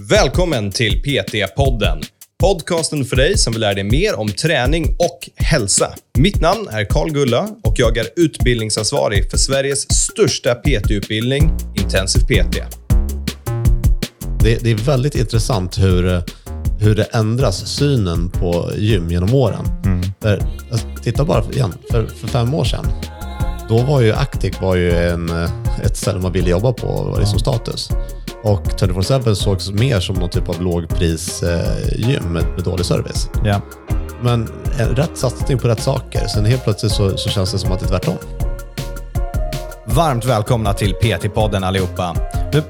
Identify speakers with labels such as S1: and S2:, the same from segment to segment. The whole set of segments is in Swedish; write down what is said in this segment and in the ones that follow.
S1: Välkommen till PT-podden. Podcasten för dig som vill lära dig mer om träning och hälsa. Mitt namn är Karl Gulla och jag är utbildningsansvarig för Sveriges största PT-utbildning, Intensiv PT.
S2: Det, det är väldigt intressant hur, hur det ändras synen på gym genom åren. För, alltså, titta bara igen, för, för fem år sedan. Då var ju Actic var ju en, ett ställe man ville jobba på och var liksom status. Och 24-7 sågs mer som någon typ av lågprisgym med, med dålig service.
S3: Ja.
S2: Men en rätt satsning på rätt saker. Sen helt plötsligt så, så känns det som att det är tvärtom.
S3: Varmt välkomna till PT-podden allihopa.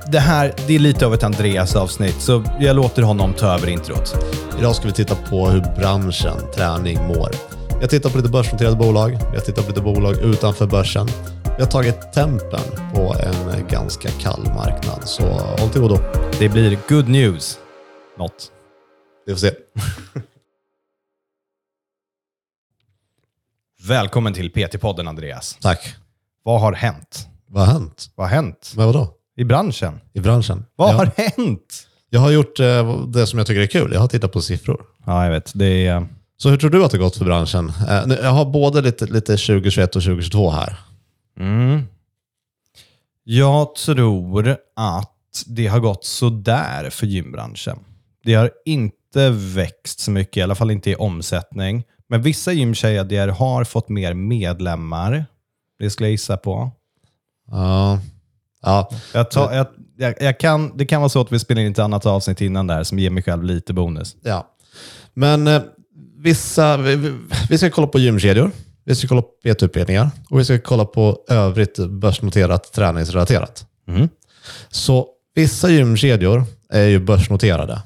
S3: Det här det är lite av ett Andreas-avsnitt, så jag låter honom ta över introt.
S2: Idag ska vi titta på hur branschen träning mår. Jag tittar på lite börsnoterade bolag, jag tittar på lite bolag utanför börsen. Vi har tagit tempen på en ganska kall marknad, så håll till godo.
S3: Det blir good news. Något.
S2: Vi får se.
S3: Välkommen till PT-podden Andreas.
S2: Tack.
S3: Vad har hänt?
S2: Vad har hänt?
S3: Vad har hänt?
S2: Men vadå?
S3: I branschen?
S2: I branschen?
S3: Vad
S2: jag,
S3: har hänt?
S2: jag har gjort eh, det som jag tycker är kul. Jag har tittat på siffror.
S3: Ja, jag vet. Det är...
S2: Så hur tror du att det gått för branschen? Eh, jag har både lite, lite 2021 och 2022 här.
S3: Mm. Jag tror att det har gått sådär för gymbranschen. Det har inte växt så mycket, i alla fall inte i omsättning. Men vissa gymkedjor har fått mer medlemmar. Det skulle jag gissa på.
S2: Ja. Ja,
S3: Jag tar, jag, jag, jag kan, det kan vara så att vi spelar in ett annat avsnitt innan där som ger mig själv lite bonus.
S2: Ja. Men eh, vissa, vi, vi- ska kolla på gymkedjor, vi ska kolla på PT-utbildningar och vi ska kolla på övrigt börsnoterat träningsrelaterat.
S3: Mm.
S2: Så vissa gymkedjor är ju börsnoterade.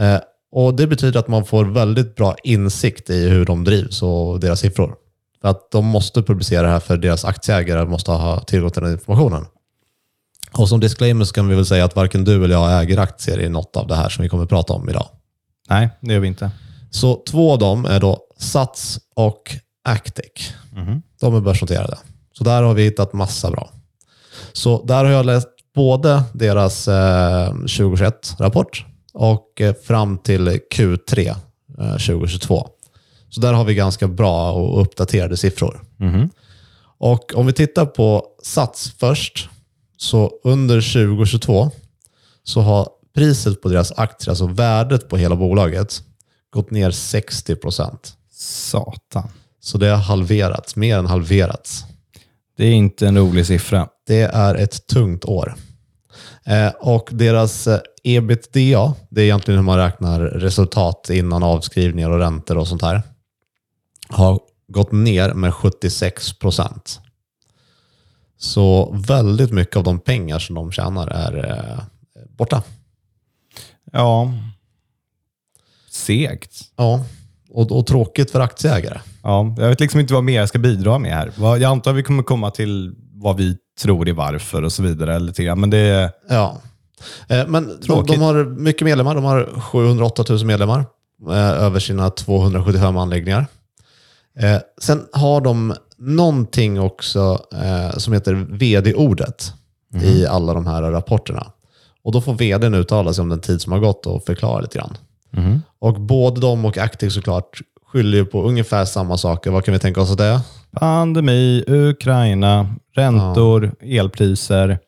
S2: Eh, och Det betyder att man får väldigt bra insikt i hur de drivs och deras siffror. För att de måste publicera det här för deras aktieägare måste ha tillgång till den informationen. Och som disclaimer så kan vi väl säga att varken du eller jag äger aktier i något av det här som vi kommer att prata om idag.
S3: Nej, det gör vi inte.
S2: Så två av dem är då Sats och Actic. De är börsnoterade. Så där har vi hittat massa bra. Så där har jag läst både deras eh, 2021-rapport och eh, fram till Q3 eh, 2022. Så där har vi ganska bra och uppdaterade siffror. Och om vi tittar på Sats först, så under 2022 så har priset på deras aktier, alltså värdet på hela bolaget, gått ner 60 procent.
S3: Satan.
S2: Så det har halverats, mer än halverats.
S3: Det är inte en rolig siffra.
S2: Det är ett tungt år. Eh, och deras eh, ebitda, det är egentligen hur man räknar resultat innan avskrivningar och räntor och sånt här, har gått ner med 76 procent. Så väldigt mycket av de pengar som de tjänar är eh, borta.
S3: Ja. Segt.
S2: Ja, och, och tråkigt för aktieägare.
S3: Ja, jag vet liksom inte vad mer jag ska bidra med här. Jag antar att vi kommer komma till vad vi tror är varför och så vidare. Lite grann. Men det.
S2: Ja. Eh, Men de, de har mycket medlemmar. De har 708 000 medlemmar eh, över sina 275 anläggningar. Eh, Sen har de någonting också som heter vd-ordet i alla de här rapporterna. Och då får vdn uttala sig om den tid som har gått och förklara lite grann. Och både de och Actic såklart skyller ju på ungefär samma saker. Vad kan vi tänka oss att det är?
S3: Pandemi, Ukraina, räntor, elpriser.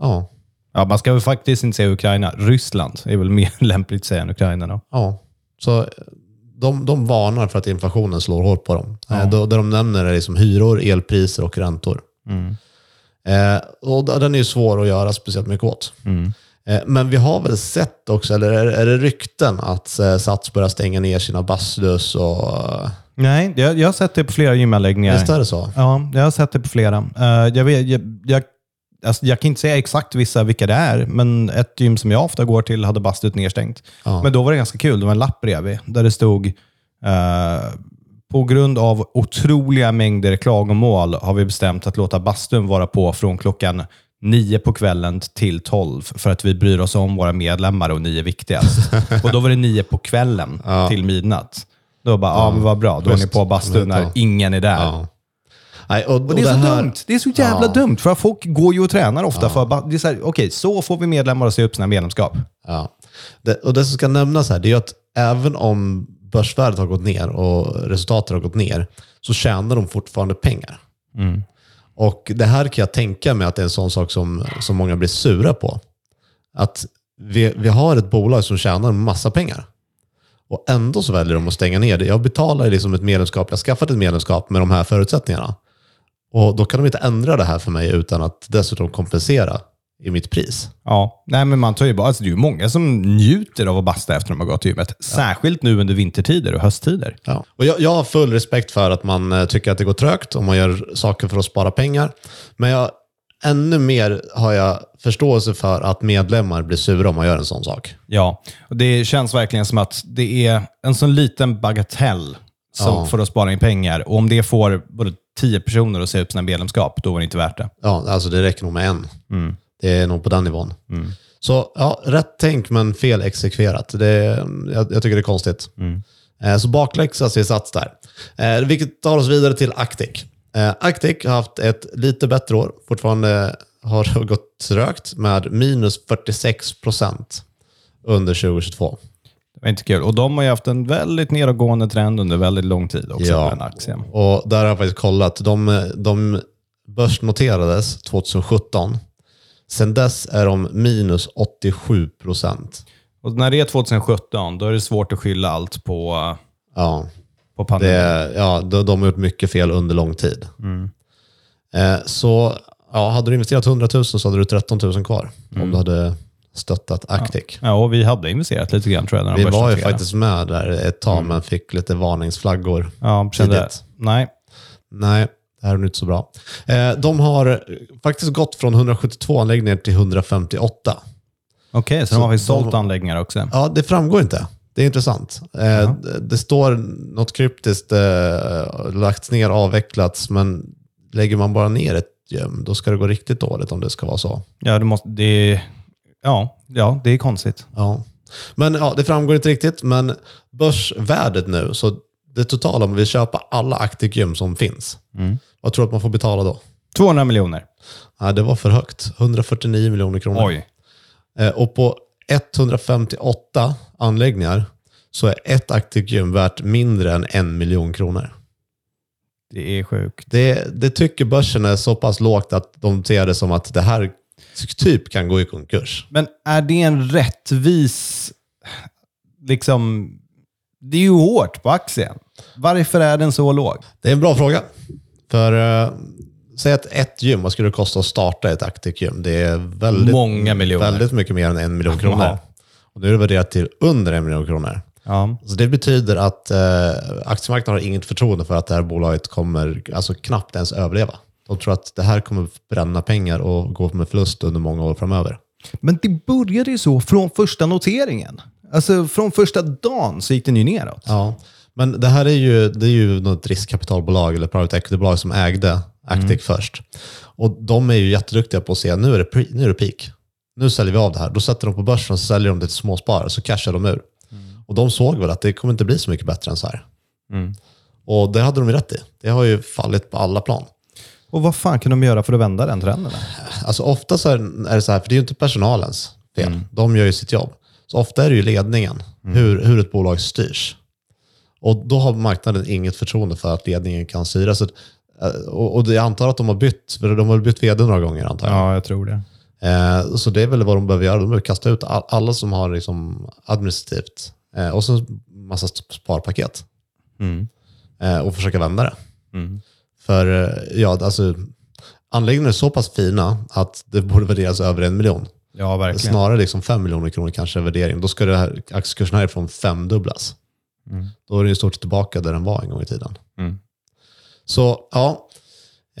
S2: Ja,
S3: Ja, man ska väl faktiskt inte säga Ukraina. Ryssland är väl mer lämpligt att säga än Ukraina då.
S2: Ja, så de, de varnar för att inflationen slår hårt på dem. Eh, då, det de nämner är liksom hyror, elpriser och räntor. Eh, och den är ju svår att göra speciellt mycket åt. Eh, men vi har väl sett också, eller är, det rykten att eh, Sats börjar stänga ner sina bastus och... eh,
S3: Nej, jag, jag har sett det på flera gymanläggningar.
S2: Visst är det så?
S3: Ja, jag har sett det på flera. Eh, jag, vet, jag, jag, alltså, jag kan inte säga exakt vissa vilka det är, men ett gym som jag ofta går till hade bastut nedstängt.
S2: Ja.
S3: Men då var det ganska kul. Det var en lapp bredvid där det stod eh, på grund av otroliga mängder klagomål har vi bestämt att låta bastun vara på från klockan nio på kvällen till tolv för att vi bryr oss om våra medlemmar och ni är viktigast. och då var det nio på kvällen till midnatt. Då bara, ja, men vad bra. Då är ni på bastun när
S2: Ja.
S3: ingen är där.
S2: Ja. Nej, och,
S3: Och det är så
S2: här-
S3: dumt. Det är så jävla
S2: Ja.
S3: dumt. För folk går ju och tränar ofta för bara- det är så här, okej, så får vi medlemmar att se upp sina medlemskap.
S2: Ja. Det, och det som ska nämnas här, det är ju att även om börsvärdet har gått ner och resultatet har gått ner, så tjänar de fortfarande pengar. Och det här kan jag tänka mig att det är en sån sak som, som många blir sura på. Att vi, vi har ett bolag som tjänar massa pengar. Och ändå så väljer de att stänga ner det. Jag betalar liksom ett medlemskap, jag har skaffat ett medlemskap med de här förutsättningarna. Och då kan de inte ändra det här för mig utan att dessutom kompensera i mitt pris.
S3: Ja, nej men man tar ju bara, alltså det är ju många som njuter av att basta efter de har gått till gymmet. Särskilt nu under vintertider och hösttider.
S2: Ja. Och jag, jag har full respekt för att man eh, tycker att det går trögt och man gör saker för att spara pengar. Men jag, ännu mer har jag förståelse för att medlemmar blir sura om man gör en sån sak.
S3: Ja, och det känns verkligen som att det är en sån liten bagatell som
S2: Ja.
S3: för att spara in pengar. Och om det får både tio personer att se upp sina medlemskap, då är det inte värt det.
S2: Ja, alltså det räcker nog med en. Det är nog på den nivån. Så ja, rätt tänk men fel exekverat. Det, jag, jag tycker det är konstigt. Eh, Så bakläxa ser sats där. Eh, Vilket tar oss vidare till Actic. Eh, Actic har haft ett lite bättre år. Fortfarande har det gått trögt med minus 46 procent under 2022.
S3: Det var inte kul. Och de har ju haft en väldigt nedåtgående trend under väldigt lång tid också,
S2: Ja.
S3: den aktien.
S2: Och där har jag faktiskt kollat. De, de börsnoterades 2017. Sen dess är de minus 87 procent.
S3: Och när det är 2017, då är det svårt att skylla allt på,
S2: Ja,
S3: på pandemin.
S2: det, ja de, de har gjort mycket fel under lång tid. Eh, så ja, hade du investerat 100 000 så hade du 13 000 kvar. Om du hade stöttat Actic.
S3: Ja, och vi hade investerat lite grann tror jag.
S2: Vi var ju faktiskt med där ett tag, men fick lite varningsflaggor.
S3: Ja,
S2: tidigt.
S3: nej.
S2: Nej, det här är inte så bra. Eh, de har faktiskt gått från 172 anläggningar till 158.
S3: Okej, så,
S2: Så
S3: de har faktiskt
S2: de-
S3: sålt anläggningar också.
S2: Ja, det framgår inte. Det är intressant. Eh, det- Det står något kryptiskt, eh, lagts ner, avvecklats, men lägger man bara ner ett gym, då ska det gå riktigt dåligt om det ska vara så.
S3: Ja, det, måste, det, ja, ja, det är konstigt.
S2: Ja. Men ja, det framgår inte riktigt, men börsvärdet nu, så det totala om vi köper alla Actic gym som finns, vad tror du att man får betala då?
S3: 200 miljoner.
S2: Nej, det var för högt. 149 miljoner kronor.
S3: Oj.
S2: Eh, Och på 158 anläggningar så är ett Actic gym värt mindre än en miljon kronor.
S3: Det är sjukt.
S2: Det, det tycker börsen är så pass lågt att de ser det som att det här typ kan gå i konkurs.
S3: Men är det en rättvis... Liksom, det är ju hårt på aktien. Varför är den så låg?
S2: Det är en bra fråga. För eh, säg att ett gym, vad skulle det kosta att starta ett Actic gym? Det är väldigt,
S3: Många miljoner.
S2: väldigt mycket mer än en miljon kronor. Och nu är det värderat till under en miljon kronor.
S3: Ja.
S2: Så det betyder att eh, aktiemarknaden har inget förtroende för att det här bolaget kommer alltså, knappt ens överleva. De tror att det här kommer bränna pengar och gå med förlust under många år framöver.
S3: Men det började ju så från första noteringen. Alltså från första dagen så gick den ju neråt.
S2: Ja, men det här är ju, det är ju något riskkapitalbolag eller private equity-bolag som ägde Actic först. Och de är ju jätteduktiga på att se, nu är det, pre- nu är det peak. Nu säljer vi av det här. Då sätter de på börsen och säljer de det till småsparare, så cashar de ur. Och de såg väl att det kommer inte bli så mycket bättre än så här. Och det hade de ju rätt i. Det har ju fallit på alla plan.
S3: Och vad fan kan de göra för att vända den trenden?
S2: Alltså ofta så är det så här, för det är ju inte personalens fel. De gör ju sitt jobb. Så ofta är det ju ledningen, hur, hur ett bolag styrs. Och då har marknaden inget förtroende för att ledningen kan styra. Så, eh, och, och jag antar att de har bytt, för de har bytt vd några gånger antar jag.
S3: Ja, jag tror det.
S2: Eh, så det är väl vad de behöver göra. De behöver kasta ut all, alla som har liksom administrativt eh, och så massa sparpaket. Eh, och försöka vända det. För eh, ja, alltså, anläggningarna är så pass fina att det borde värderas över en miljon.
S3: Ja, verkligen.
S2: Snarare liksom fem miljoner kronor kanske är värdering. Då ska det här, aktiekursen härifrån femdubblas. Då är den ju stort sett tillbaka där den var en gång i tiden.
S3: Mm.
S2: Så ja,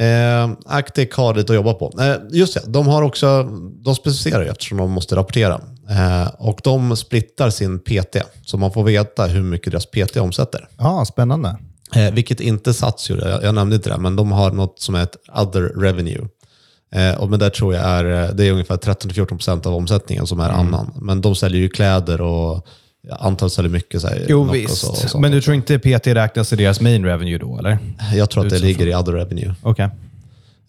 S2: eh, Actic har lite att jobba på. Eh, just det, de har också, de specificerar ju eftersom de måste rapportera. Eh, och de splittar sin PT, så man får veta hur mycket deras PT omsätter.
S3: Ja, spännande.
S2: Eh, vilket inte Sats gjorde, jag, jag nämnde inte det, men de har något som är ett other revenue. Eh, och men där tror jag är, eh, det är ungefär 13-14% av omsättningen som är annan. Men de säljer ju kläder och att säljer mycket så här,
S3: Jo
S2: knock och
S3: visst,
S2: så- och
S3: men du tror inte PT räknas i deras main revenue då, eller?
S2: Jag tror att det ligger i other revenue.
S3: Okej.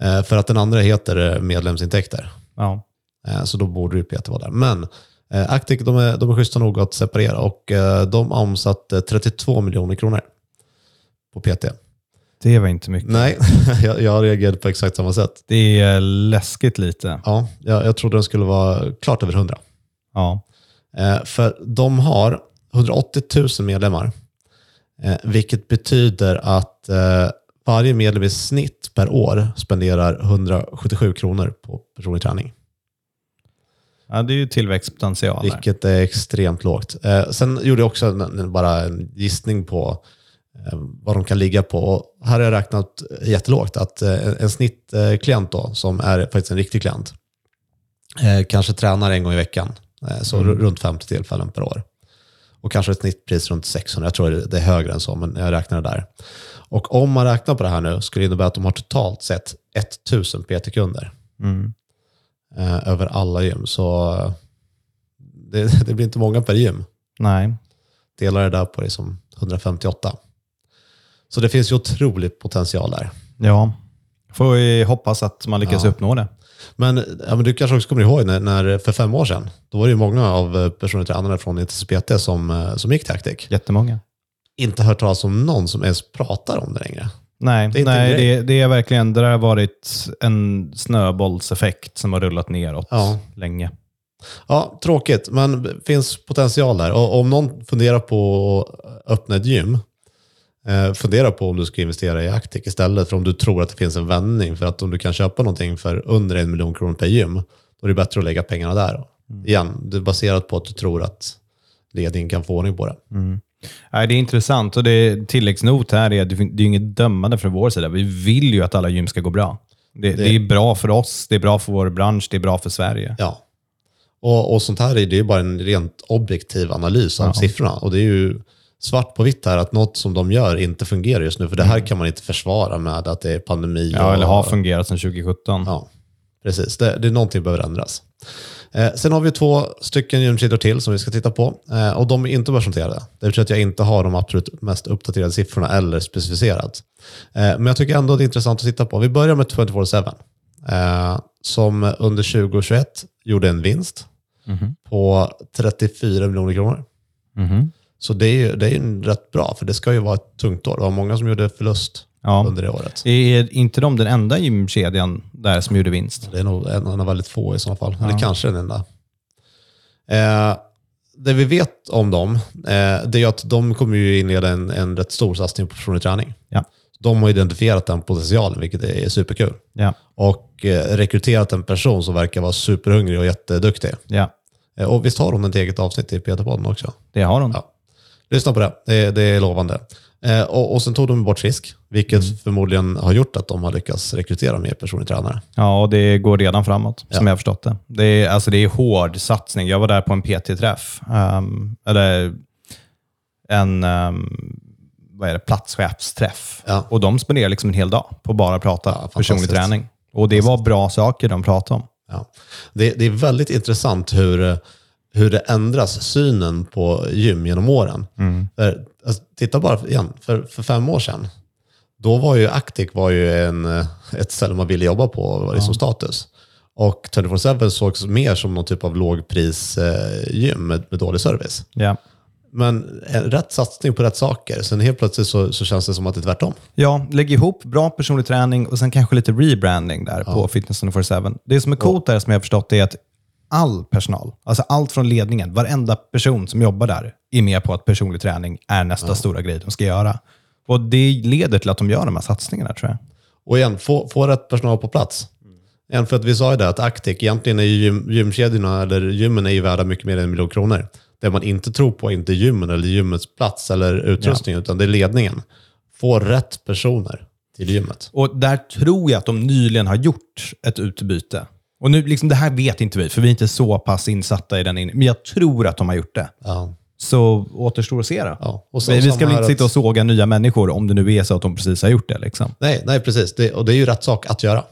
S2: Eh, för att den andra heter eh, medlemsintäkter.
S3: Ja.
S2: Eh, Så då borde ju PT vara där. Men eh, Actic, de är, de är schyssta nog att separera och eh, de omsatte 32 miljoner kronor på PT.
S3: Det var inte mycket.
S2: Nej, jag, jag reagerade på exakt samma sätt.
S3: Det är läskigt lite.
S2: Ja, jag, jag trodde den skulle vara klart över 100.
S3: Ja.
S2: Eh, för de har 180 000 medlemmar, eh, vilket betyder att eh, varje medlem i snitt per år spenderar 177 kronor på personlig träning.
S3: ja, det är ju tillväxtpotential.
S2: Vilket är extremt lågt. Sen gjorde jag också en, bara en gissning på vad de kan ligga på. Och här har jag räknat jättelågt att en, en snittklient då, som är faktiskt en riktig klient, kanske tränar en gång i veckan. Eh, så
S3: Mm.
S2: ru- runt 50 tillfällen per år. Och kanske ett snittpris runt 600. Jag tror det är högre än så, men jag räknar det där. Och om man räknar på det här nu skulle det innebära att de har totalt sett 1000 PT-kunder
S3: Mm.
S2: eh, över alla gym. Så det, det blir inte många per gym.
S3: Nej.
S2: Delar det där på liksom 158. Så det finns ju otrolig potential där.
S3: Ja. Får vi hoppas att man lyckas
S2: Ja.
S3: uppnå det.
S2: Men, ja, men du kanske också kommer ihåg när, när, för fem år sedan, då var det ju många av eh, personer tränare från ITCPT som, eh, som gick Tactic.
S3: Jättemånga.
S2: Inte hört talas om någon som ens pratar om det längre.
S3: Nej,
S2: Det är
S3: nej det, det är verkligen, det där har varit en snöbollseffekt som har rullat neråt
S2: Ja.
S3: länge.
S2: Ja, tråkigt, men finns potential där. Och om någon funderar på att öppna ett gym, fundera på om du ska investera i Actic istället för om du tror att det finns en vändning. För att om du kan köpa någonting för under en miljon kronor per gym, då är det bättre att lägga pengarna där. Igen, det är baserat på att du tror att ledningen kan få ordning på det.
S3: Nej, det är intressant och det tilläggsnot här är att det det är inget dömande från vår sida. Vi vill ju att alla gym ska gå bra. Det, det... är bra för oss, det är bra för vår bransch, det är bra för Sverige.
S2: Ja. Och, och sånt här är det är bara en rent objektiv analys av siffrorna. Och det är ju svart på vitt här att något som de gör inte fungerar just nu. För det här kan man inte försvara med att det är pandemi.
S3: Mm. Ja,
S2: och,
S3: eller har fungerat sedan 2017.
S2: Ja, precis. Det, det är någonting som behöver ändras. Eh, sen har vi två stycken gymkedjor till som vi ska titta på. Eh, och de är inte börsnoterade. Det betyder att jag inte har de absolut mest uppdaterade siffrorna eller specificerat. Eh, men jag tycker ändå det är intressant att titta på. Vi börjar med 24-7. Eh, som under 2021 gjorde en vinst på 34 miljoner kronor.
S3: Mhm.
S2: Så det är ju det är rätt bra, för det ska ju vara ett tungt år. Det var många som gjorde förlust
S3: Ja.
S2: under det året.
S3: Är inte de den enda gymkedjan där som gjorde vinst?
S2: Det är nog en av väldigt få i så fall. Eller kanske den enda. Eh, det vi vet om dem, eh, det är att de kommer ju inleda en, en rätt stor satsning på personlig träning.
S3: Ja.
S2: De har identifierat den potentialen, vilket är superkul.
S3: Ja.
S2: Och eh, rekryterat en person som verkar vara superhungrig och jätteduktig.
S3: Ja,
S2: Eh, och visst har hon ett eget avsnitt i Peter-podden också?
S3: det har de.
S2: Ja. Lyssna på det, det, det är lovande. Eh, och, och sen tog de bort Frisk, vilket
S3: Mm.
S2: förmodligen har gjort att de har lyckats rekrytera mer personlig tränare.
S3: Ja, och det går redan framåt, som jag har förstått det. Det är, alltså, det är hård satsning. Jag var där på en PT-träff, ehm, eller en um, vad är det, platschefsträff.
S2: Ja.
S3: Och de spenderar liksom en hel dag på att bara prata
S2: Ja,
S3: personlig träning. Och det var bra saker de pratade om.
S2: Ja. Det, det är väldigt intressant hur, hur det ändras synen på gym genom åren. För, alltså, titta bara igen, för, för fem år sedan, då var ju Actic var ju en, eh, ett ställe man ville jobba på och var liksom status. Och 24-7 sågs mer som någon typ av lågprisgym med, med dålig service.
S3: Ja.
S2: Men en rätt satsning på rätt saker, sen helt plötsligt så, så känns det som att det är tvärtom.
S3: Ja, lägg ihop bra personlig träning och sen kanske lite rebranding där på Fitness 24-7. Det som är coolt där, som jag har förstått, är att all personal, alltså allt från ledningen, varenda person som jobbar där, är med på att personlig träning är nästa stora grej de ska göra. Och det leder till att de gör de här satsningarna, tror jag.
S2: Och igen, få, få rätt personal på plats. Igen, för att vi sa ju det att Actic, egentligen är gym, gymkedjorna, eller gymmen är ju värda mycket mer än en miljon kronor. Det man inte tror på är inte gymmen eller gymmets plats eller utrustning, utan det är ledningen. Få rätt personer till gymmet.
S3: Och där tror jag att de nyligen har gjort ett utbyte. Och nu, liksom, det här vet inte vi, för vi är inte så pass insatta i den. In men jag tror att de har gjort det.
S2: Ja.
S3: Så återstår att se då.
S2: Ja. Och så-
S3: vi vi ska väl inte sitta och såga nya människor om det nu är så att de precis har gjort det. Liksom.
S2: Nej, nej, precis. Det, och det är ju rätt sak att göra.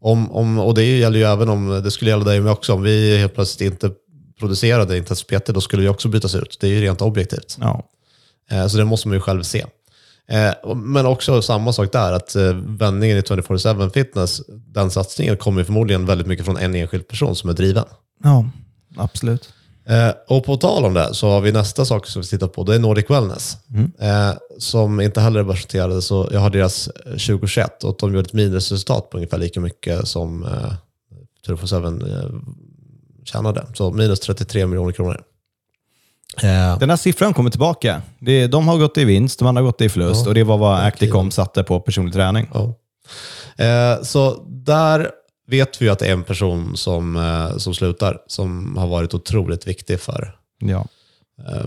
S2: Om, om, och det gäller ju även om, det skulle gälla dig med också, om vi helt plötsligt inte producerade inte ens då skulle vi också bytas ut. Det är ju rent objektivt.
S3: Ja.
S2: Eh, Så det måste man ju själv se. Eh, Men också samma sak där, att eh, vändningen i 24-7 fitness, den satsningen kommer förmodligen väldigt mycket från en enskild person som är driven.
S3: ja, absolut.
S2: Eh, och på tal om det så har vi nästa sak som vi tittar på, det är Nordic Wellness. Eh, som inte heller är börsnoterade, så jag har deras eh, 2021 och de gjorde ett minusresultat på ungefär lika mycket som eh, 24-7 eh, tjänade. Så minus 33 miljoner kronor. Eh,
S3: Den här siffran kommer tillbaka. De har gått i vinst, de andra har gått i förlust
S2: Ja,
S3: och det var vad Actic
S2: verkligen.
S3: omsatte på personlig träning.
S2: Ja. Eh, så där vet vi att det är en person som, eh, som slutar, som har varit otroligt viktig för,
S3: Ja.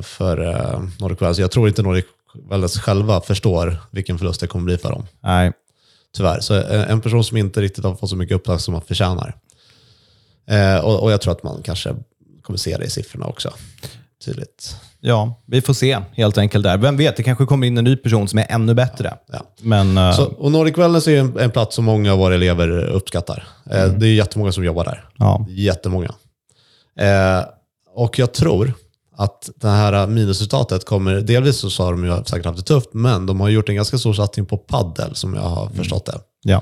S2: för Nordic Wellness. Jag tror inte Nordic Wellness själva förstår vilken förlust det kommer bli för dem.
S3: Nej.
S2: Tyvärr. Så en person som inte riktigt har fått så mycket uppmärksamhet som man förtjänar. Och, och jag tror att man kanske kommer se det i siffrorna också. Tydligt.
S3: Ja, vi får se helt enkelt där. Vem vet, det kanske kommer in en ny person som är ännu bättre.
S2: Ja.
S3: Men eh,
S2: Så, och Nordic Wellness är en, en plats som många av våra elever uppskattar. Eh, Det är jättemånga som jobbar där.
S3: ja.
S2: Jättemånga. Eh, och jag tror att det här minusresultatet kommer, delvis så sa de ju säkert haft det tufft, men de har gjort en ganska stor satsning på paddel som jag har förstått det.
S3: ja.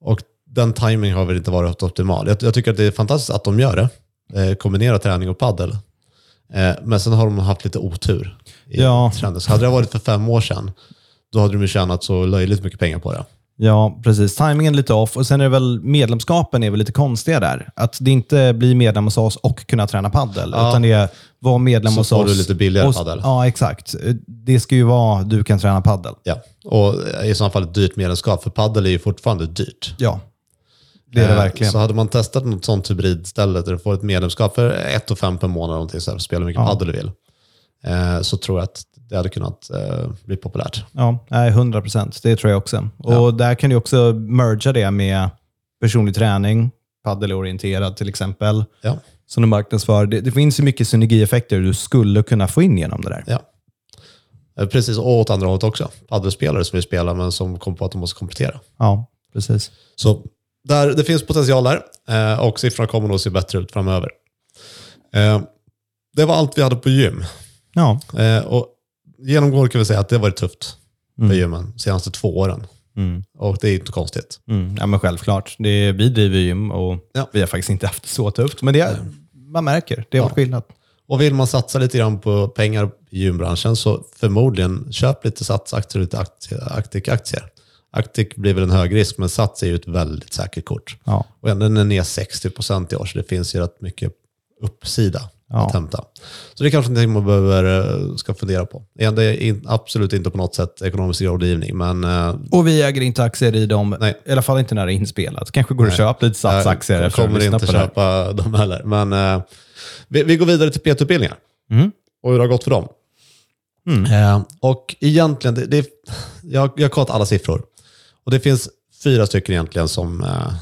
S2: Och den timing har väl inte varit optimal. Jag, jag tycker att det är fantastiskt att de gör det. Eh, kombinera träning och paddel. Eh, men sen har de haft lite otur i
S3: Ja.
S2: trenden. Så hade det varit för fem år sedan, då hade de ju tjänat så löjligt mycket pengar på det.
S3: Ja, precis. Timingen är lite off. Och sen är det väl medlemskapen är väl lite konstiga där. Att det inte blir medlem hos oss och kunna träna paddel.
S2: Ja.
S3: Utan det är vara medlem
S2: Så
S3: hos
S2: får
S3: oss.
S2: du lite billigare paddel.
S3: Ja, exakt. Det ska ju vara du kan träna paddel.
S2: Ja. Och i så fall ett dyrt medlemskap, för paddel är ju fortfarande dyrt.
S3: Ja, det är det
S2: Eh,
S3: verkligen.
S2: Så hade man testat något sånt hybridställe där du får ett medlemskap för 1 5 per månad, någonting så här, spela hur mycket
S3: Ja.
S2: paddel du vill, eh, så tror jag att det hade kunnat eh, bli populärt.
S3: Ja, nej, 100 procent. Det tror jag också. Och där kan du också merga det med personlig träning, paddelorienterad till exempel,
S2: Ja.
S3: som du marknadsför. Det, det finns ju mycket synergieffekter du skulle kunna få in genom det där.
S2: Ja. Precis, och åt andra hållet också. Paddelspelare som vill spela men som kom på att de måste komplettera.
S3: Ja, precis.
S2: Så där, det finns potential där eh, och siffrorna kommer nog se bättre ut framöver. Eh, det var allt vi hade på gym.
S3: Ja,
S2: Eh, och genomgående kan vi säga att det har varit tufft för gymmen de senaste två åren.
S3: Mm.
S2: Och det är inte konstigt.
S3: Mm, ja, men självklart. Det vi driver gym och
S2: Ja.
S3: vi har faktiskt inte haft det så tufft. Men det man märker, det har varit skillnad.
S2: Och vill man satsa lite grann på pengar i gymbranschen så förmodligen köp lite satsaktier och lite aktie- Actic-aktier. Actic blir väl en hög risk, men Sats är ju ett väldigt säkert kort.
S3: Ja.
S2: Och den är ner 60% i år, så det finns ju rätt mycket uppsida
S3: Ja.
S2: att hämta. Så det är kanske någonting man behöver, eh, ska fundera på. Det är absolut inte på något sätt ekonomisk rådgivning, men eh,
S3: Och vi äger inte aktier i dem,
S2: Nej.
S3: i alla fall inte när det är inspelat. Kanske går att köpa lite satsaktier
S2: jag kommer inte köpa dem heller. Men eh, vi, vi går vidare till PT-utbildningar
S3: Mm.
S2: och hur det har gått för dem. Eh, och egentligen, det, det, jag, jag har kollat alla siffror. Och det finns fyra stycken egentligen som, eh,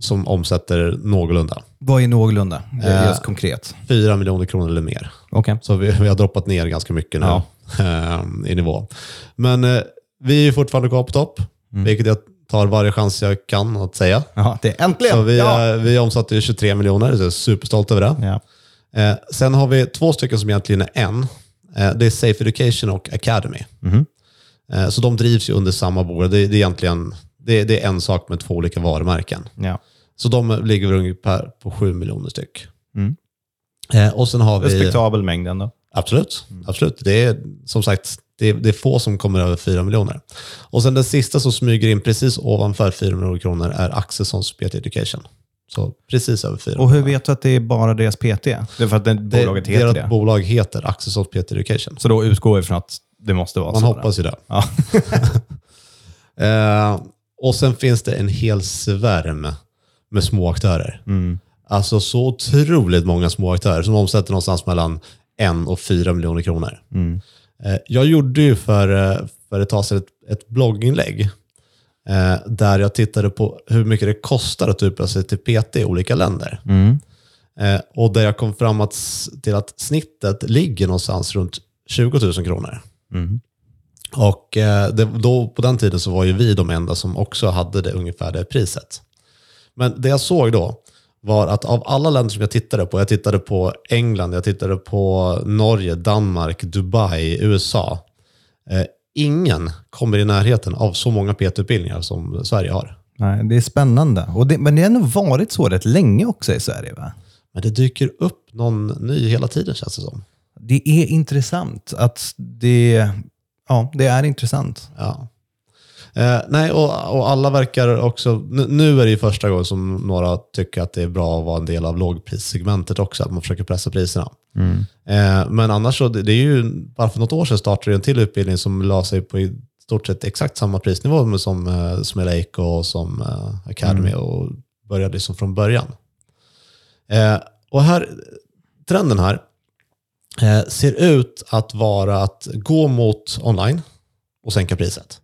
S2: som omsätter någorlunda.
S3: Vad är någorlunda?
S2: Eh.
S3: Just konkret.
S2: Fyra miljoner kronor eller mer.
S3: Okej.
S2: Så vi, vi har droppat ner ganska mycket nu
S3: Ja.
S2: eh, i nivå. Men vi är fortfarande kvar på topp,
S3: Mm.
S2: vilket jag tar varje chans jag kan att säga.
S3: Ja, det är äntligen!
S2: Så vi,
S3: ja.
S2: vi omsatte ju 23 miljoner, så jag är superstolt över det.
S3: Ja.
S2: Eh, sen har vi två stycken som egentligen är en. Eh, det är Safe Education och Academy.
S3: Mhm.
S2: Eh, så de drivs ju under samma bolag. Det, det, är egentligen det, det är en sak med två olika varumärken.
S3: Ja.
S2: Så de ligger ungefär på 7 miljoner styck.
S3: Mm.
S2: Eh, och sen har vi...
S3: Respektabel mängd ändå.
S2: Absolut. absolut. Det är som sagt det är, det är få som kommer över 4 miljoner. Och sen den sista som smyger in precis ovanför 4 miljoner kronor är Axelssons PT Education. Så precis över 4
S3: Och hur vet du att det är bara deras PT? Det är för att det, bolaget heter
S2: deras
S3: det.
S2: bolag heter Axelssons PT Education.
S3: Så då utgår vi från att det måste vara
S2: Man
S3: så.
S2: hoppas ju det.
S3: Ja.
S2: Eh, och sen finns det en hel svärm med små aktörer.
S3: Mm.
S2: Alltså så otroligt många små aktörer som omsätter någonstans mellan en och fyra miljoner kronor.
S3: Mm.
S2: Eh, jag gjorde ju för, eh, för ett tag sedan ett, ett blogginlägg där jag tittade på hur mycket det kostar att utbilda sig till PT i olika länder.
S3: Mm.
S2: Eh, och där jag kom fram att, till att snittet ligger någonstans runt 20 000 kronor.
S3: Mm.
S2: Och eh, det, då, på den tiden så var ju vi de enda som också hade det ungefär det priset. Men det jag såg då var att av alla länder som jag tittade på, jag tittade på England, jag tittade på Norge, Danmark, Dubai, USA. Ingen kommer i närheten av så många PT-utbildningar som Sverige har.
S3: Nej, det är spännande. Och det, men det har nog varit så rätt länge också i Sverige. va?
S2: Men det dyker upp någon ny hela tiden känns det som.
S3: Det är intressant att det, ja, det är intressant.
S2: Ja. Eh, nej, och, och alla verkar också... Nu, nu är det ju första gången som några tycker att det är bra att vara en del av lågprissegmentet också, att man försöker pressa priserna. Eh, men annars så, det, det är ju, bara för något år sedan startade en till utbildning som la sig på i stort sett exakt samma prisnivå som, eh, som Eleiko och som eh, Academy och började liksom från början. Eh, och här, trenden här eh, ser ut att vara att gå mot online och sänka priset.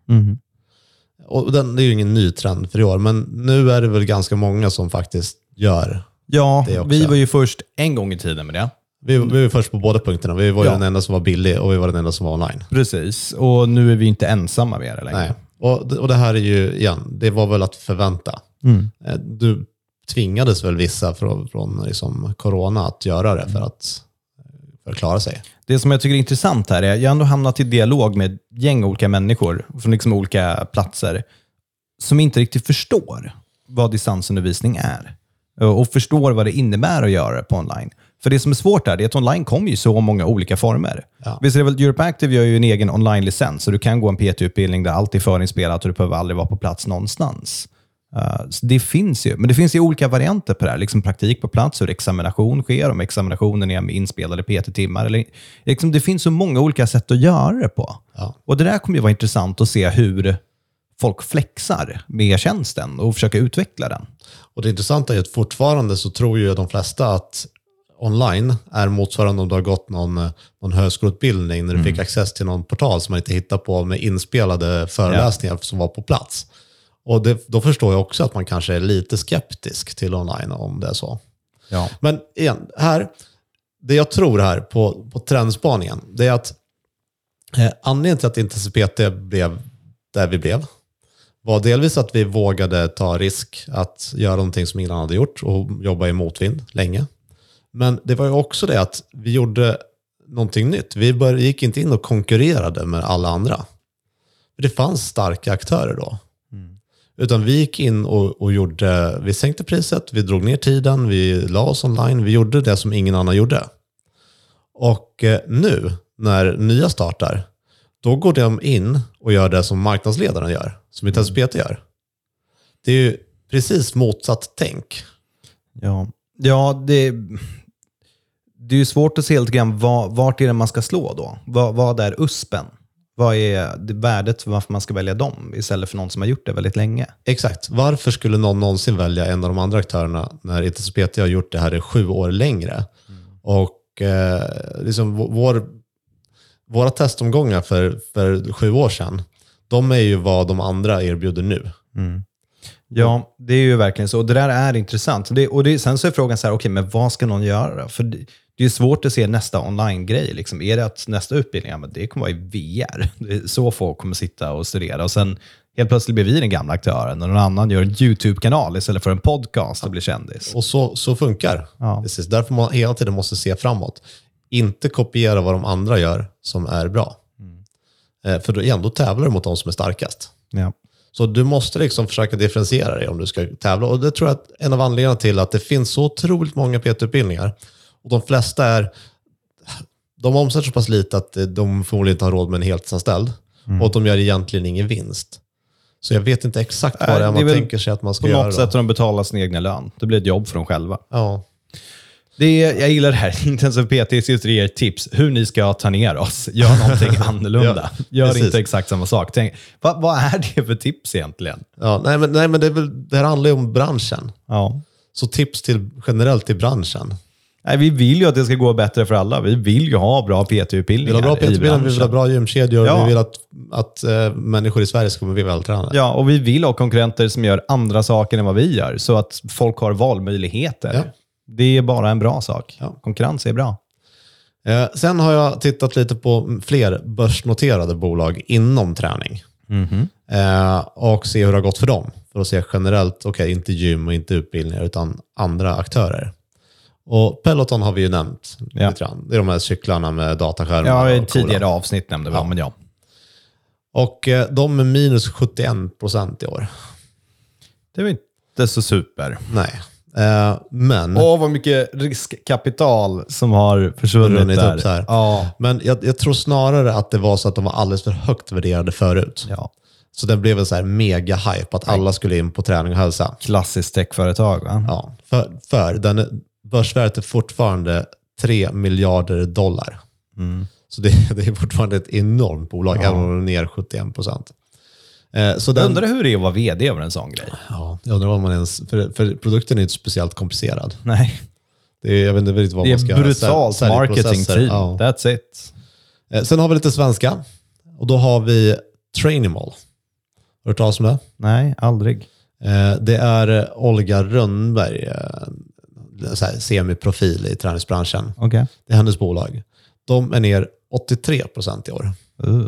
S2: Och den, det är ju ingen ny trend för i år, men nu är det väl ganska många som faktiskt gör.
S3: Ja,
S2: Det också.
S3: vi var ju först en gång i tiden med det.
S2: Vi, vi var först på båda punkterna. Vi var ju
S3: Ja.
S2: den enda som var billig och vi var den enda som var online.
S3: Precis, och nu är vi inte ensamma med det längre.
S2: Nej. Och, och det här är ju, igen, det var väl att förvänta. Eh, Du tvingades väl vissa från, från liksom corona att göra det för att, för att klara sig.
S3: Det som jag tycker är intressant här är att jag har ändå hamnat i dialog med ett gäng olika människor från liksom olika platser som inte riktigt förstår vad distansundervisning är och förstår vad det innebär att göra det på online. För det som är svårt där är att online kommer i så många olika former.
S2: Ja.
S3: Visst är det väl, Europe Active gör ju en egen online-licens, så du kan gå en PT-utbildning där allt är förinspelat och du behöver aldrig vara på plats någonstans. Uh, så det finns ju, men det finns ju olika varianter på det här. Liksom praktik på plats, hur examination sker, om examinationen är med inspelade PT-timmar. Eller, liksom, det finns så många olika sätt att göra det på.
S2: Ja.
S3: Och Det där kommer ju vara intressant att se hur folk flexar med tjänsten och försöka utveckla den.
S2: Och det intressanta är att fortfarande så tror ju de flesta att online är motsvarande om du har gått någon, eh, någon högskoleutbildning när du fick access till någon portal som man inte hittar på med inspelade föreläsningar som var på plats. Och det, då förstår jag också att man kanske är lite skeptisk till online om det är så.
S3: Ja.
S2: Men igen, här, det jag tror här på, på trendspaningen, det är att eh, anledningen till att inte PT blev där vi blev, var delvis att vi vågade ta risk att göra någonting som ingen annan hade gjort och jobba i motvind länge. Men det var ju också det att vi gjorde någonting nytt. Vi bör, gick inte in och konkurrerade med alla andra. Det fanns starka aktörer då. Utan vi gick in och, och gjorde, vi sänkte priset, vi drog ner tiden, vi la oss online, vi gjorde det som ingen annan gjorde. Och eh, nu, när nya startar, då går de in och gör det som marknadsledaren gör, som inte ens PT gör. Det är ju precis motsatt tänk.
S3: Ja, ja det, det är ju svårt att se lite grann vart är det man ska slå då? Vad, vad är USPen? Vad är det värdet för varför man ska välja dem istället för någon som har gjort det väldigt länge?
S2: Exakt. Varför skulle någon någonsin välja en av de andra aktörerna när ITS PT har gjort det här i sju år längre? Och eh, liksom vå- vår, våra testomgångar för, för sju år sedan, de är ju vad de andra erbjuder nu.
S3: Ja, det är ju verkligen så. Och det där är intressant. Det, och det, sen så är frågan så här, okej, men vad ska någon göra? För det, är svårt att se nästa online-grej. Liksom. Är det att nästa utbildning, ja, men det kommer vara i VR. Så folk kommer sitta och studera. Och sen helt plötsligt blir vi den gamla aktören och någon annan gör en YouTube-kanal istället för en podcast och blir kändis.
S2: Och så, så funkar
S3: Ja.
S2: Precis. Därför man hela tiden måste se framåt. Inte kopiera vad de andra gör som är bra. Eh, för då, igen, då tävlar du mot de som är starkast.
S3: Ja.
S2: Så du måste liksom försöka differentiera dig om du ska tävla. Och det tror jag är en av anledningarna till att det finns så otroligt många PT-utbildningar. Och de flesta är, de omsätter så pass lite att de förmodligen inte har råd med en heltidsanställd. Och att de gör egentligen ingen vinst. Så jag vet inte exakt vad
S3: Nej,
S2: det är man tänker sig att man ska
S3: På
S2: göra.
S3: något
S2: då.
S3: sätt har de betalat sin egna lön. Det blir ett jobb för dem själva.
S2: Ja.
S3: Det är, jag gillar det här. Intensiv PT sitter och ger tips hur ni ska ta ner oss. Gör någonting annorlunda. Gör
S2: precis.
S3: inte exakt samma sak. Tänk, vad, vad är det för tips egentligen?
S2: Ja, nej, men, nej, men det, är väl, det här handlar ju om branschen.
S3: Ja.
S2: Så tips till, generellt till branschen.
S3: Nej, vi vill ju att det ska gå bättre för alla. Vi vill ju ha bra
S2: Vi
S3: PT-utbildningar
S2: vill ha bra PT-utbildningar, vi vill ha bra gymkedjor,
S3: Ja.
S2: vi vill att, att eh, människor i Sverige ska bli vältränade.
S3: Ja, och vi vill ha konkurrenter som gör andra saker än vad vi gör, så att folk har valmöjligheter.
S2: Ja.
S3: Det är bara en bra sak.
S2: Ja.
S3: Konkurrens är bra.
S2: Eh, sen har jag tittat lite på fler börsnoterade bolag inom träning. Eh, och se hur det har gått för dem. För att se generellt, okej, inte gym och inte utbildningar, utan andra aktörer. Och Peloton har vi ju nämnt
S3: Ja.
S2: lite grann. Det är de här cyklarna med dataskärmar.
S3: Ja, i tidigare
S2: coola.
S3: avsnitt nämnde vi, ja. men ja.
S2: Och eh, de är minus 71 procent i år.
S3: Det var inte så super.
S2: Nej. Eh, men,
S3: Åh, vad mycket riskkapital som har försvunnit där.
S2: upp så här.
S3: Ja.
S2: men jag, jag tror snarare att det var så att de var alldeles för högt värderade förut.
S3: ja.
S2: Så det blev en så här mega hype att alla skulle in på träning och hälsa.
S3: Klassiskt techföretag, va?
S2: Ja, för, för den börsvärdet är fortfarande 3 miljarder dollar. Så det, det är fortfarande ett enormt bolag, även om det är ner 71 procent. Eh, så
S3: Jag
S2: den,
S3: undrar hur det är att vara vd över en sån grej.
S2: ja, jag undrar vad man ens... För, för produkten är inte speciellt komplicerad.
S3: Nej,
S2: Det är, jag vet inte riktigt vad
S3: det
S2: man ska
S3: är brutalt marketing team.
S2: Ja.
S3: That's it.
S2: Eh, Sen har vi lite svenska. Och då har vi Trainimal. Har du hört talas om det?
S3: Nej, aldrig.
S2: Eh, Det är Olga Rönnberg, så här, semiprofil i träningsbranschen.
S3: Okej.
S2: Det är hennes bolag. De är ner 83 procent i år.
S3: Uh.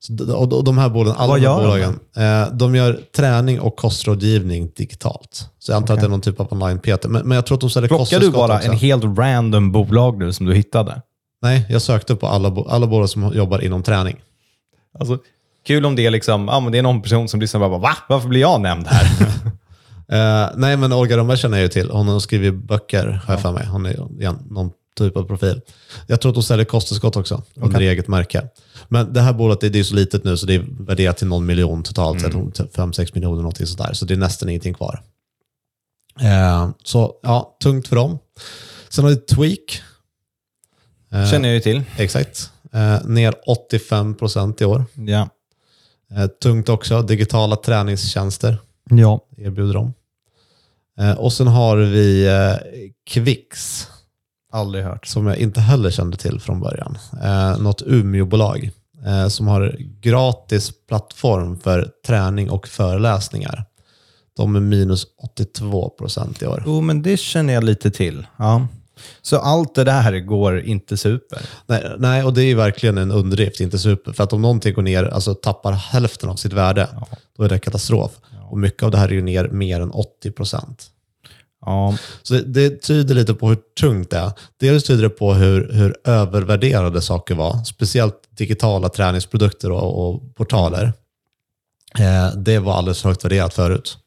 S2: Så, och, och de här bolagen, alla
S3: Vad
S2: de här
S3: gör de?
S2: bolagen, eh, de gör träning och kostrådgivning digitalt. Så jag antar att det är någon typ av online-PT. Men, men jag tror att de säljer
S3: Plockar du bara
S2: också.
S3: en helt random bolag nu som du hittade?
S2: Nej, jag sökte på alla, alla bolag som jobbar inom träning.
S3: Alltså, kul om det är liksom, ja, men det är någon person som lyssnar och bara, va? Varför blir jag nämnd här?
S2: Eh, nej, men Olga Rönnberg känner jag ju till. Hon har skrivit böcker, har jag för mig. Hon är igen, någon typ av profil. Jag tror att hon säljer kosttillskott också, under eget märke. Men det här bolaget det är ju så litet nu så det är värderat till någon miljon totalt sett. 5-6 miljoner, någonting sådär. Så det är nästan ingenting kvar. Eh, så ja, tungt för dem. Sen har vi Tweak. Eh,
S3: Känner jag ju till.
S2: Exakt. Ner 85 procent i år.
S3: Ja.
S2: Tungt också. Digitala träningstjänster
S3: Ja.
S2: erbjuder de. Eh, och sen har vi eh, Kvix,
S3: Aldrig hört.
S2: som jag inte heller kände till från början. Eh, något Umeåbolag eh, som har gratis plattform för träning och föreläsningar. De är minus 82 procent i år.
S3: Jo, men det känner jag lite till. Ja. Så allt det där går inte super.
S2: Nej, nej, och det är ju verkligen en underdrift, inte super. För att om någonting går ner, alltså tappar hälften av sitt värde, då är det katastrof. Och mycket av det här är ju ner mer än 80 procent.
S3: Ja.
S2: Så det, det tyder lite på hur tungt det är. Dels tyder det på hur, hur övervärderade saker var, speciellt digitala träningsprodukter och, och portaler. Eh, det var alldeles högt värderat förut.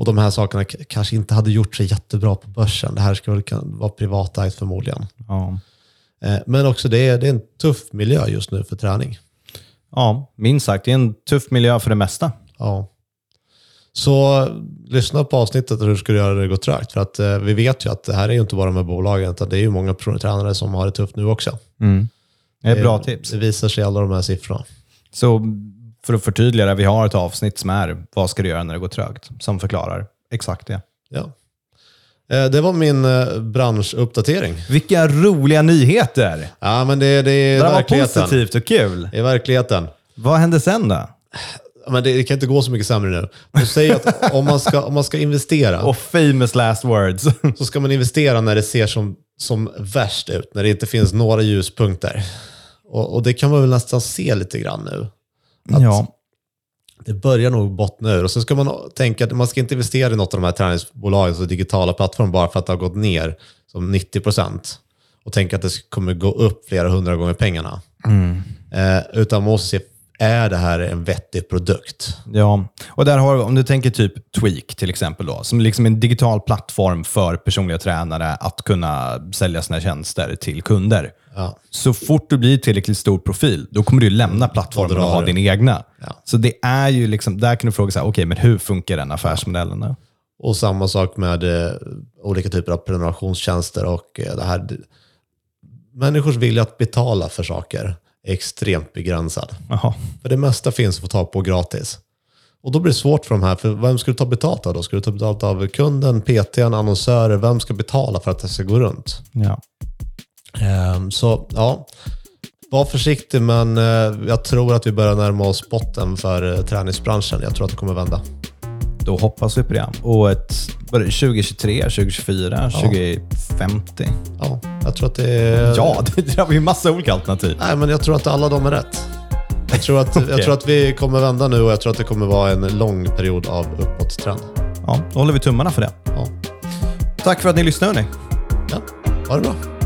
S2: Och de här sakerna kanske inte hade gjort sig jättebra på börsen. Det här ska väl kan- vara privatägt förmodligen.
S3: Ja.
S2: Eh, men också det är, det är en tuff miljö just nu för träning.
S3: ja, minst sagt. Det är en tuff miljö för det mesta.
S2: Ja. Så lyssna på avsnittet hur ska du göra det gå trögt. För att eh, vi vet ju att det här är ju inte bara med bolagen, utan det är ju många pro- tränare som har det tufft nu också.
S3: Det är bra
S2: Det-
S3: tips.
S2: Det visar sig i alla de här siffrorna.
S3: Så för att förtydliga det, vi har ett avsnitt som är Vad ska du göra när det går trögt? Som förklarar exakt det.
S2: Ja. Eh, Det var min eh, branschuppdatering.
S3: Vilka roliga nyheter!
S2: Ja, men det, det är
S3: Det där var
S2: verkligheten.
S3: positivt och kul.
S2: Det är verkligheten.
S3: Vad hände sen då?
S2: Men det, det kan inte gå så mycket sämre nu. De säger att om man ska, om man ska investera,
S3: Och famous last words.
S2: så ska man investera när det ser som, som värst ut, när det inte finns några ljuspunkter. Och, och det kan man väl nästan se lite grann nu. Att
S3: ja.
S2: Det börjar nog bottna ur. Och så ska man tänka att man ska inte investera i något av de här träningsbolagens och digitala plattformar bara för att det har gått ner som 90 procent. Och tänka att det kommer gå upp flera hundra gånger pengarna. Eh, utan man måste se, är det här en vettig produkt?
S3: Ja, och där har om du tänker typ Tweak till exempel, då, som liksom en digital plattform för personliga tränare att kunna sälja sina tjänster till kunder.
S2: Ja.
S3: Så fort du blir tillräckligt stor profil, då kommer du lämna plattformen och ha din egna.
S2: Ja.
S3: Så det är ju liksom, där kan du fråga okej, men hur funkar den affärsmodellen? Då?
S2: Och samma sak med eh, olika typer av prenumerationstjänster och eh, det här. Människors vilja att betala för saker är extremt begränsad.
S3: Jaha.
S2: För det mesta finns att få tag på gratis. Och då blir det svårt för de här, för vem ska du ta betalt av då? Ska du ta betalt av kunden, PTn, annonsörer? Vem ska betala för att det ska gå runt?
S3: Ja.
S2: Ehm, så ja, var försiktig men eh, jag tror att vi börjar närma oss botten för eh, träningsbranschen. Jag tror att det kommer vända.
S3: Då hoppas vi på det. Och ett, vad är det, 2023, 2024, 2050?
S2: Ja, jag tror att det är...
S3: Ja, det, har vi massa olika alternativ.
S2: Nej, men jag tror att alla de är rätt. Jag tror, att, jag tror att vi kommer vända nu och jag tror att det kommer vara en lång period av uppåtstrend.
S3: Ja, då håller vi tummarna för det.
S2: Ja.
S3: Tack för att ni lyssnade hörni.
S2: Ja, ha det bra.